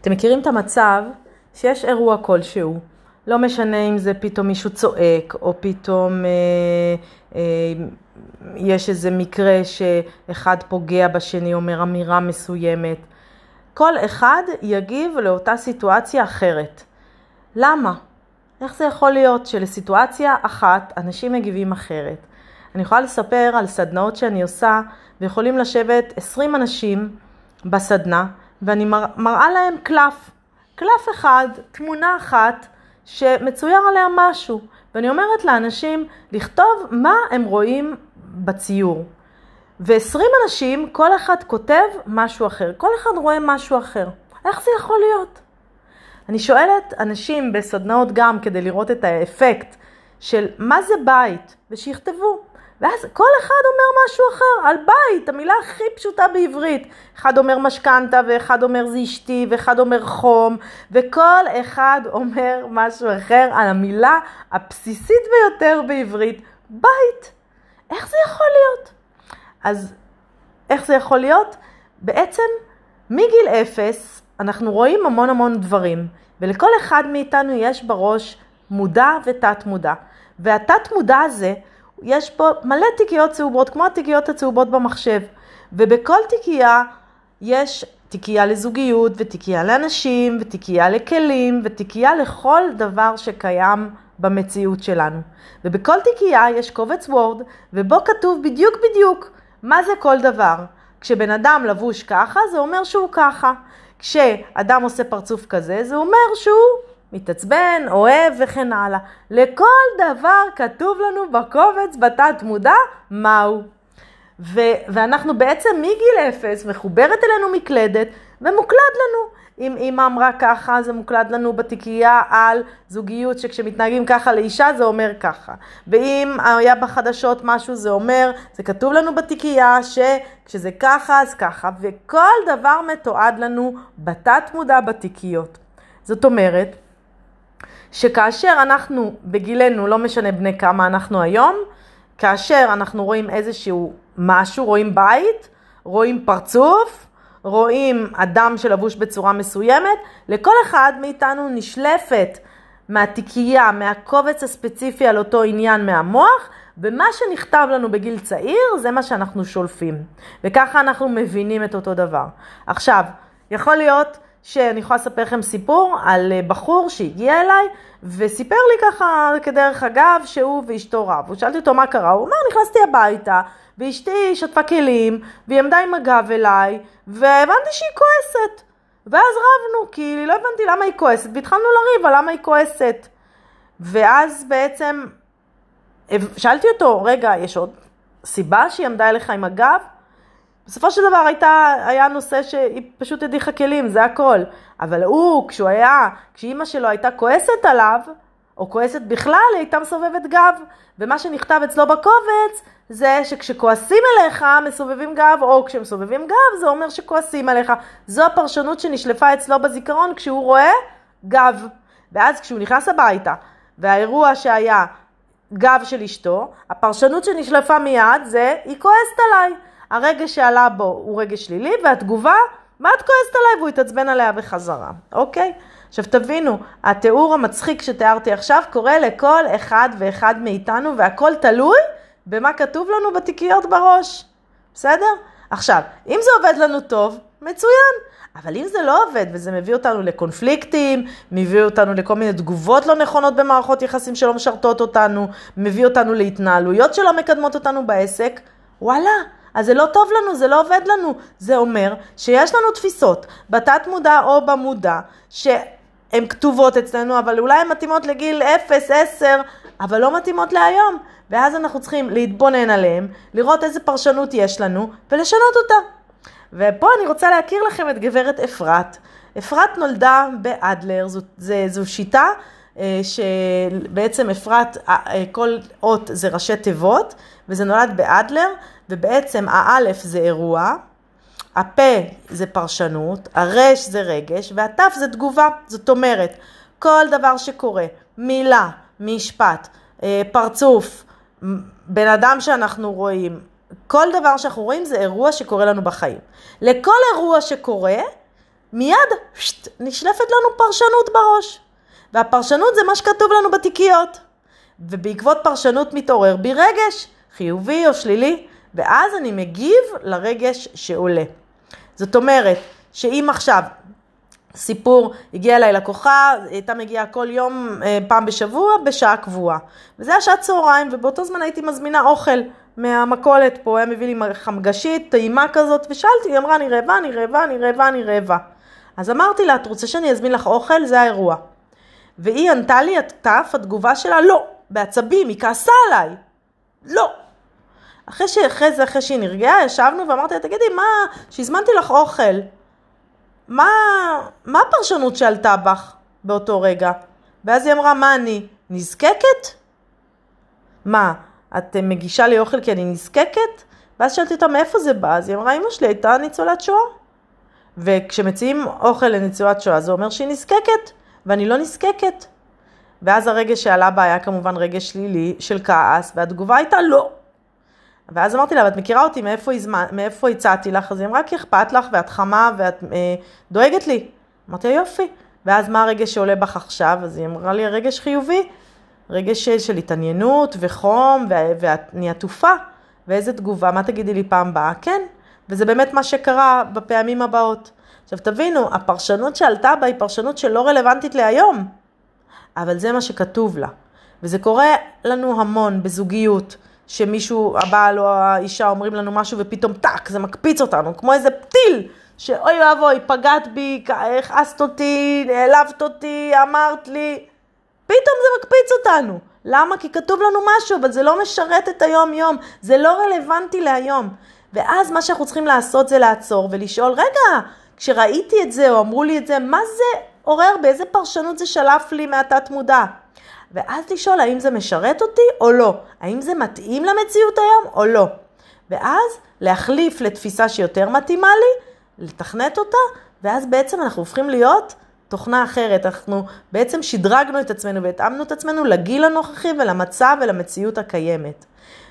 אתם מכירים את המצב שיש אירוע כלשהו, לא משנה אם זה פתאום מישהו צועק, או פתאום אה, אה, יש איזה מקרה שאחד פוגע בשני, אומר אמירה מסוימת. כל אחד יגיב לאותה סיטואציה אחרת. למה? איך זה יכול להיות שלסיטואציה אחת אנשים מגיבים אחרת? אני יכולה לספר על סדנאות שאני עושה, ויכולים לשבת 20 אנשים בסדנה, ואני מראה להם קלף. קלף אחד, תמונה אחת, שמצויר עליה משהו. ואני אומרת לאנשים לכתוב מה הם רואים בציור. ו-20 אנשים, כל אחד כותב משהו אחר. כל אחד רואה משהו אחר. איך זה יכול להיות? אני שואלת אנשים בסדנאות גם כדי לראות את האפקט של מה זה בית, ושיכתבו. ואז כל אחד אומר משהו אחר, על בית, המילה הכי פשוטה בעברית. אחד אומר משכנתה, ואחד אומר זה אשתי, ואחד אומר חום, וכל אחד אומר משהו אחר על המילה הבסיסית ביותר בעברית, בית. איך זה יכול להיות? אז איך זה יכול להיות? בעצם מגיל אפס אנחנו רואים המון המון דברים, ולכל אחד מאיתנו יש בראש מודע ותת מודע. והתת מודע הזה יש פה מלא תיקיות צהובות, כמו התיקיות הצהובות במחשב. ובכל תיקייה יש תיקייה לזוגיות, ותיקייה לאנשים, ותיקייה לכלים, ותיקייה לכל דבר שקיים במציאות שלנו. ובכל תיקייה יש קובץ וורד, ובו כתוב בדיוק בדיוק מה זה כל דבר. כשבן אדם לבוש ככה, זה אומר שהוא ככה. כשאדם עושה פרצוף כזה, זה אומר שהוא מתעצבן, אוהב וכן הלאה. לכל דבר כתוב לנו בקובץ בתת מודע מהו. ו- ואנחנו בעצם מגיל אפס מחוברת אלינו מקלדת ומוקלד לנו. אם אימא אמרה ככה, זה מוקלד לנו בתיקייה על זוגיות שכשמתנהגים ככה לאישה זה אומר ככה. ואם היה בחדשות משהו זה אומר, זה כתוב לנו בתיקייה שכשזה ככה אז ככה. וכל דבר מתועד לנו בתת מודע בתיקיות. זאת אומרת, שכאשר אנחנו בגילנו, לא משנה בני כמה אנחנו היום, כאשר אנחנו רואים איזשהו משהו, רואים בית, רואים פרצוף, רואים אדם שלבוש בצורה מסוימת, לכל אחד מאיתנו נשלפת מהתיקייה, מהקובץ הספציפי על אותו עניין מהמוח, ומה שנכתב לנו בגיל צעיר זה מה שאנחנו שולפים. וככה אנחנו מבינים את אותו דבר. עכשיו, יכול להיות שאני יכולה לספר לכם סיפור על אה, בחור שהגיע אליי וסיפר לי ככה כדרך אגב שהוא ואשתו רב. ושאלתי אותו מה קרה, הוא אמר נכנסתי הביתה ואשתי שטפה כלים והיא עמדה עם הגב אליי והבנתי שהיא כועסת. ואז רבנו כי לא הבנתי למה היא כועסת והתחלנו לריב על למה היא כועסת. ואז בעצם שאלתי אותו, רגע, יש עוד סיבה שהיא עמדה אליך עם הגב? בסופו של דבר הייתה, היה נושא שהיא פשוט הדיחה כלים, זה הכל. אבל הוא, כשהוא היה, כשאימא שלו הייתה כועסת עליו, או כועסת בכלל, היא הייתה מסובבת גב. ומה שנכתב אצלו בקובץ, זה שכשכועסים אליך, מסובבים גב, או כשמסובבים גב, זה אומר שכועסים עליך. זו הפרשנות שנשלפה אצלו בזיכרון כשהוא רואה גב. ואז כשהוא נכנס הביתה, והאירוע שהיה גב של אשתו, הפרשנות שנשלפה מיד זה, היא כועסת עליי. הרגש שעלה בו הוא רגש שלילי, והתגובה, מה את כועסת עליי? והוא התעצבן עליה בחזרה, אוקיי? עכשיו תבינו, התיאור המצחיק שתיארתי עכשיו קורה לכל אחד ואחד מאיתנו, והכל תלוי במה כתוב לנו בתיקיות בראש, בסדר? עכשיו, אם זה עובד לנו טוב, מצוין. אבל אם זה לא עובד וזה מביא אותנו לקונפליקטים, מביא אותנו לכל מיני תגובות לא נכונות במערכות יחסים שלא משרתות אותנו, מביא אותנו להתנהלויות שלא מקדמות אותנו בעסק, וואלה, אז זה לא טוב לנו, זה לא עובד לנו. זה אומר שיש לנו תפיסות בתת מודע או במודע, שהן כתובות אצלנו, אבל אולי הן מתאימות לגיל 0, 10, אבל לא מתאימות להיום. ואז אנחנו צריכים להתבונן עליהן, לראות איזה פרשנות יש לנו, ולשנות אותה. ופה אני רוצה להכיר לכם את גברת אפרת. אפרת נולדה באדלר, זו, זו, זו שיטה אה, שבעצם אפרת, אה, אה, כל אות זה ראשי תיבות, וזה נולד באדלר, ובעצם האלף זה אירוע, הפה זה פרשנות, הרש זה רגש, והתף זה תגובה. זאת אומרת, כל דבר שקורה, מילה, משפט, פרצוף, בן אדם שאנחנו רואים, כל דבר שאנחנו רואים זה אירוע שקורה לנו בחיים. לכל אירוע שקורה, מיד שט, נשלפת לנו פרשנות בראש. והפרשנות זה מה שכתוב לנו בתיקיות. ובעקבות פרשנות מתעורר בי רגש, חיובי או שלילי, ואז אני מגיב לרגש שעולה. זאת אומרת, שאם עכשיו סיפור, הגיע אליי לקוחה, היא הייתה מגיעה כל יום, אה, פעם בשבוע, בשעה קבועה. וזה היה שעת צהריים, ובאותו זמן הייתי מזמינה אוכל מהמכולת פה, היה מביא לי חמגשית, טעימה כזאת, ושאלתי, היא אמרה, אני רעבה, אני רעבה, אני רעבה, אני רעבה. אז אמרתי לה, את רוצה שאני אזמין לך אוכל? זה האירוע. והיא ענתה לי, הטף, התגובה שלה, לא, בעצבים, היא כעסה עליי. לא. אחרי, שאחרי זה, אחרי שהיא נרגעה, ישבנו ואמרתי לה, תגידי, מה, שהזמנתי לך אוכל, מה, מה הפרשנות שעלתה בך באותו רגע? ואז היא אמרה, מה אני, נזקקת? מה, את מגישה לי אוכל כי אני נזקקת? ואז שאלתי אותה, מאיפה זה בא? אז היא אמרה, אמא שלי הייתה ניצולת שואה. וכשמציעים אוכל לניצולת שואה, זה אומר שהיא נזקקת, ואני לא נזקקת. ואז הרגש שעלה בה היה כמובן רגש שלילי של כעס, והתגובה הייתה לא. ואז אמרתי לה, ואת מכירה אותי, מאיפה, הזמן, מאיפה הצעתי לך? אז היא אמרה, כי אכפת לך, ואת חמה, ואת אה, דואגת לי. אמרתי לה, יופי. ואז מה הרגש שעולה בך עכשיו? אז היא אמרה לי, הרגש חיובי. רגש של, של התעניינות וחום, ואני עטופה. ואיזה תגובה, מה תגידי לי פעם באה? כן. וזה באמת מה שקרה בפעמים הבאות. עכשיו תבינו, הפרשנות שעלתה בה היא פרשנות שלא רלוונטית להיום, אבל זה מה שכתוב לה. וזה קורה לנו המון בזוגיות. שמישהו, הבעל או האישה אומרים לנו משהו ופתאום טאק, זה מקפיץ אותנו, כמו איזה פתיל, שאוי ואבוי, פגעת בי, הכעסת אותי, נעלבת אותי, אמרת לי, פתאום זה מקפיץ אותנו. למה? כי כתוב לנו משהו, אבל זה לא משרת את היום-יום, זה לא רלוונטי להיום. ואז מה שאנחנו צריכים לעשות זה לעצור ולשאול, רגע, כשראיתי את זה או אמרו לי את זה, מה זה עורר, באיזה פרשנות זה שלף לי מהתת מודע? ואז לשאול האם זה משרת אותי או לא, האם זה מתאים למציאות היום או לא. ואז להחליף לתפיסה שיותר מתאימה לי, לתכנת אותה, ואז בעצם אנחנו הופכים להיות תוכנה אחרת. אנחנו בעצם שדרגנו את עצמנו והתאמנו את עצמנו לגיל הנוכחי ולמצב ולמציאות הקיימת.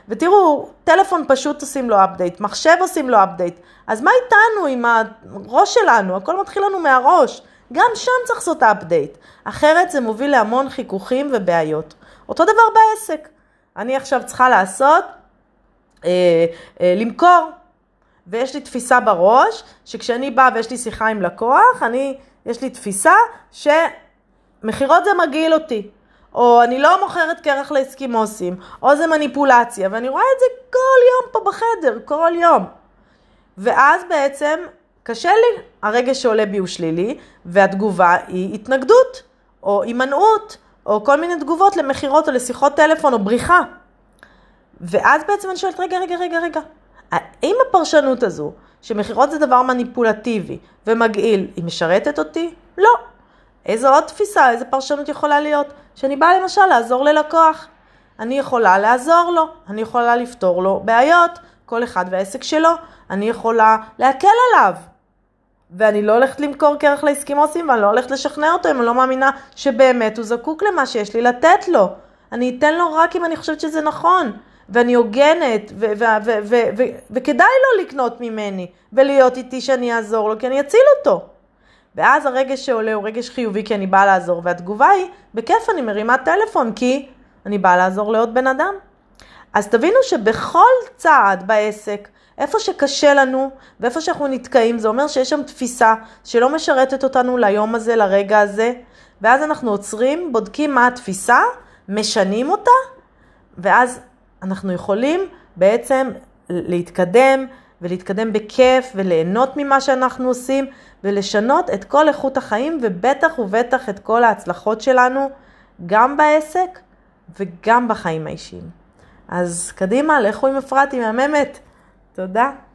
ותראו, טלפון פשוט עושים לו אפדייט, מחשב עושים לו אפדייט, אז מה איתנו עם הראש שלנו? הכל מתחיל לנו מהראש. גם שם צריך לעשות אפדייט. אחרת זה מוביל להמון חיכוכים ובעיות. אותו דבר בעסק. אני עכשיו צריכה לעשות, אה, אה, למכור. ויש לי תפיסה בראש, שכשאני באה ויש לי שיחה עם לקוח, אני, יש לי תפיסה שמכירות זה מגעיל אותי. או אני לא מוכרת קרח לאסקימוסים, או זה מניפולציה, ואני רואה את זה כל יום פה בחדר, כל יום. ואז בעצם קשה לי, הרגש שעולה בי הוא שלילי, והתגובה היא התנגדות, או הימנעות, או כל מיני תגובות למכירות או לשיחות טלפון או בריחה. ואז בעצם אני שואלת, רגע, רגע, רגע, רגע, האם הפרשנות הזו, שמכירות זה דבר מניפולטיבי ומגעיל, היא משרתת אותי? לא. איזו עוד תפיסה, איזו פרשנות יכולה להיות? שאני באה למשל לעזור ללקוח. אני יכולה לעזור לו, אני יכולה לפתור לו בעיות, כל אחד והעסק שלו, אני יכולה להקל עליו. ואני לא הולכת למכור קרח לאסקימוסים ואני לא הולכת לשכנע אותו אם אני לא מאמינה שבאמת הוא זקוק למה שיש לי לתת לו. אני אתן לו רק אם אני חושבת שזה נכון. ואני הוגנת, וכדאי לו לקנות ממני, ולהיות איתי שאני אעזור לו, כי אני אציל אותו. ואז הרגש שעולה הוא רגש חיובי כי אני באה לעזור, והתגובה היא, בכיף אני מרימה טלפון כי אני באה לעזור לעוד בן אדם. אז תבינו שבכל צעד בעסק, איפה שקשה לנו ואיפה שאנחנו נתקעים, זה אומר שיש שם תפיסה שלא משרתת אותנו ליום הזה, לרגע הזה, ואז אנחנו עוצרים, בודקים מה התפיסה, משנים אותה, ואז אנחנו יכולים בעצם להתקדם ולהתקדם בכיף וליהנות ממה שאנחנו עושים ולשנות את כל איכות החיים ובטח ובטח את כל ההצלחות שלנו גם בעסק וגם בחיים האישיים. אז קדימה, לכו עם אפרת, היא מהממת. תודה.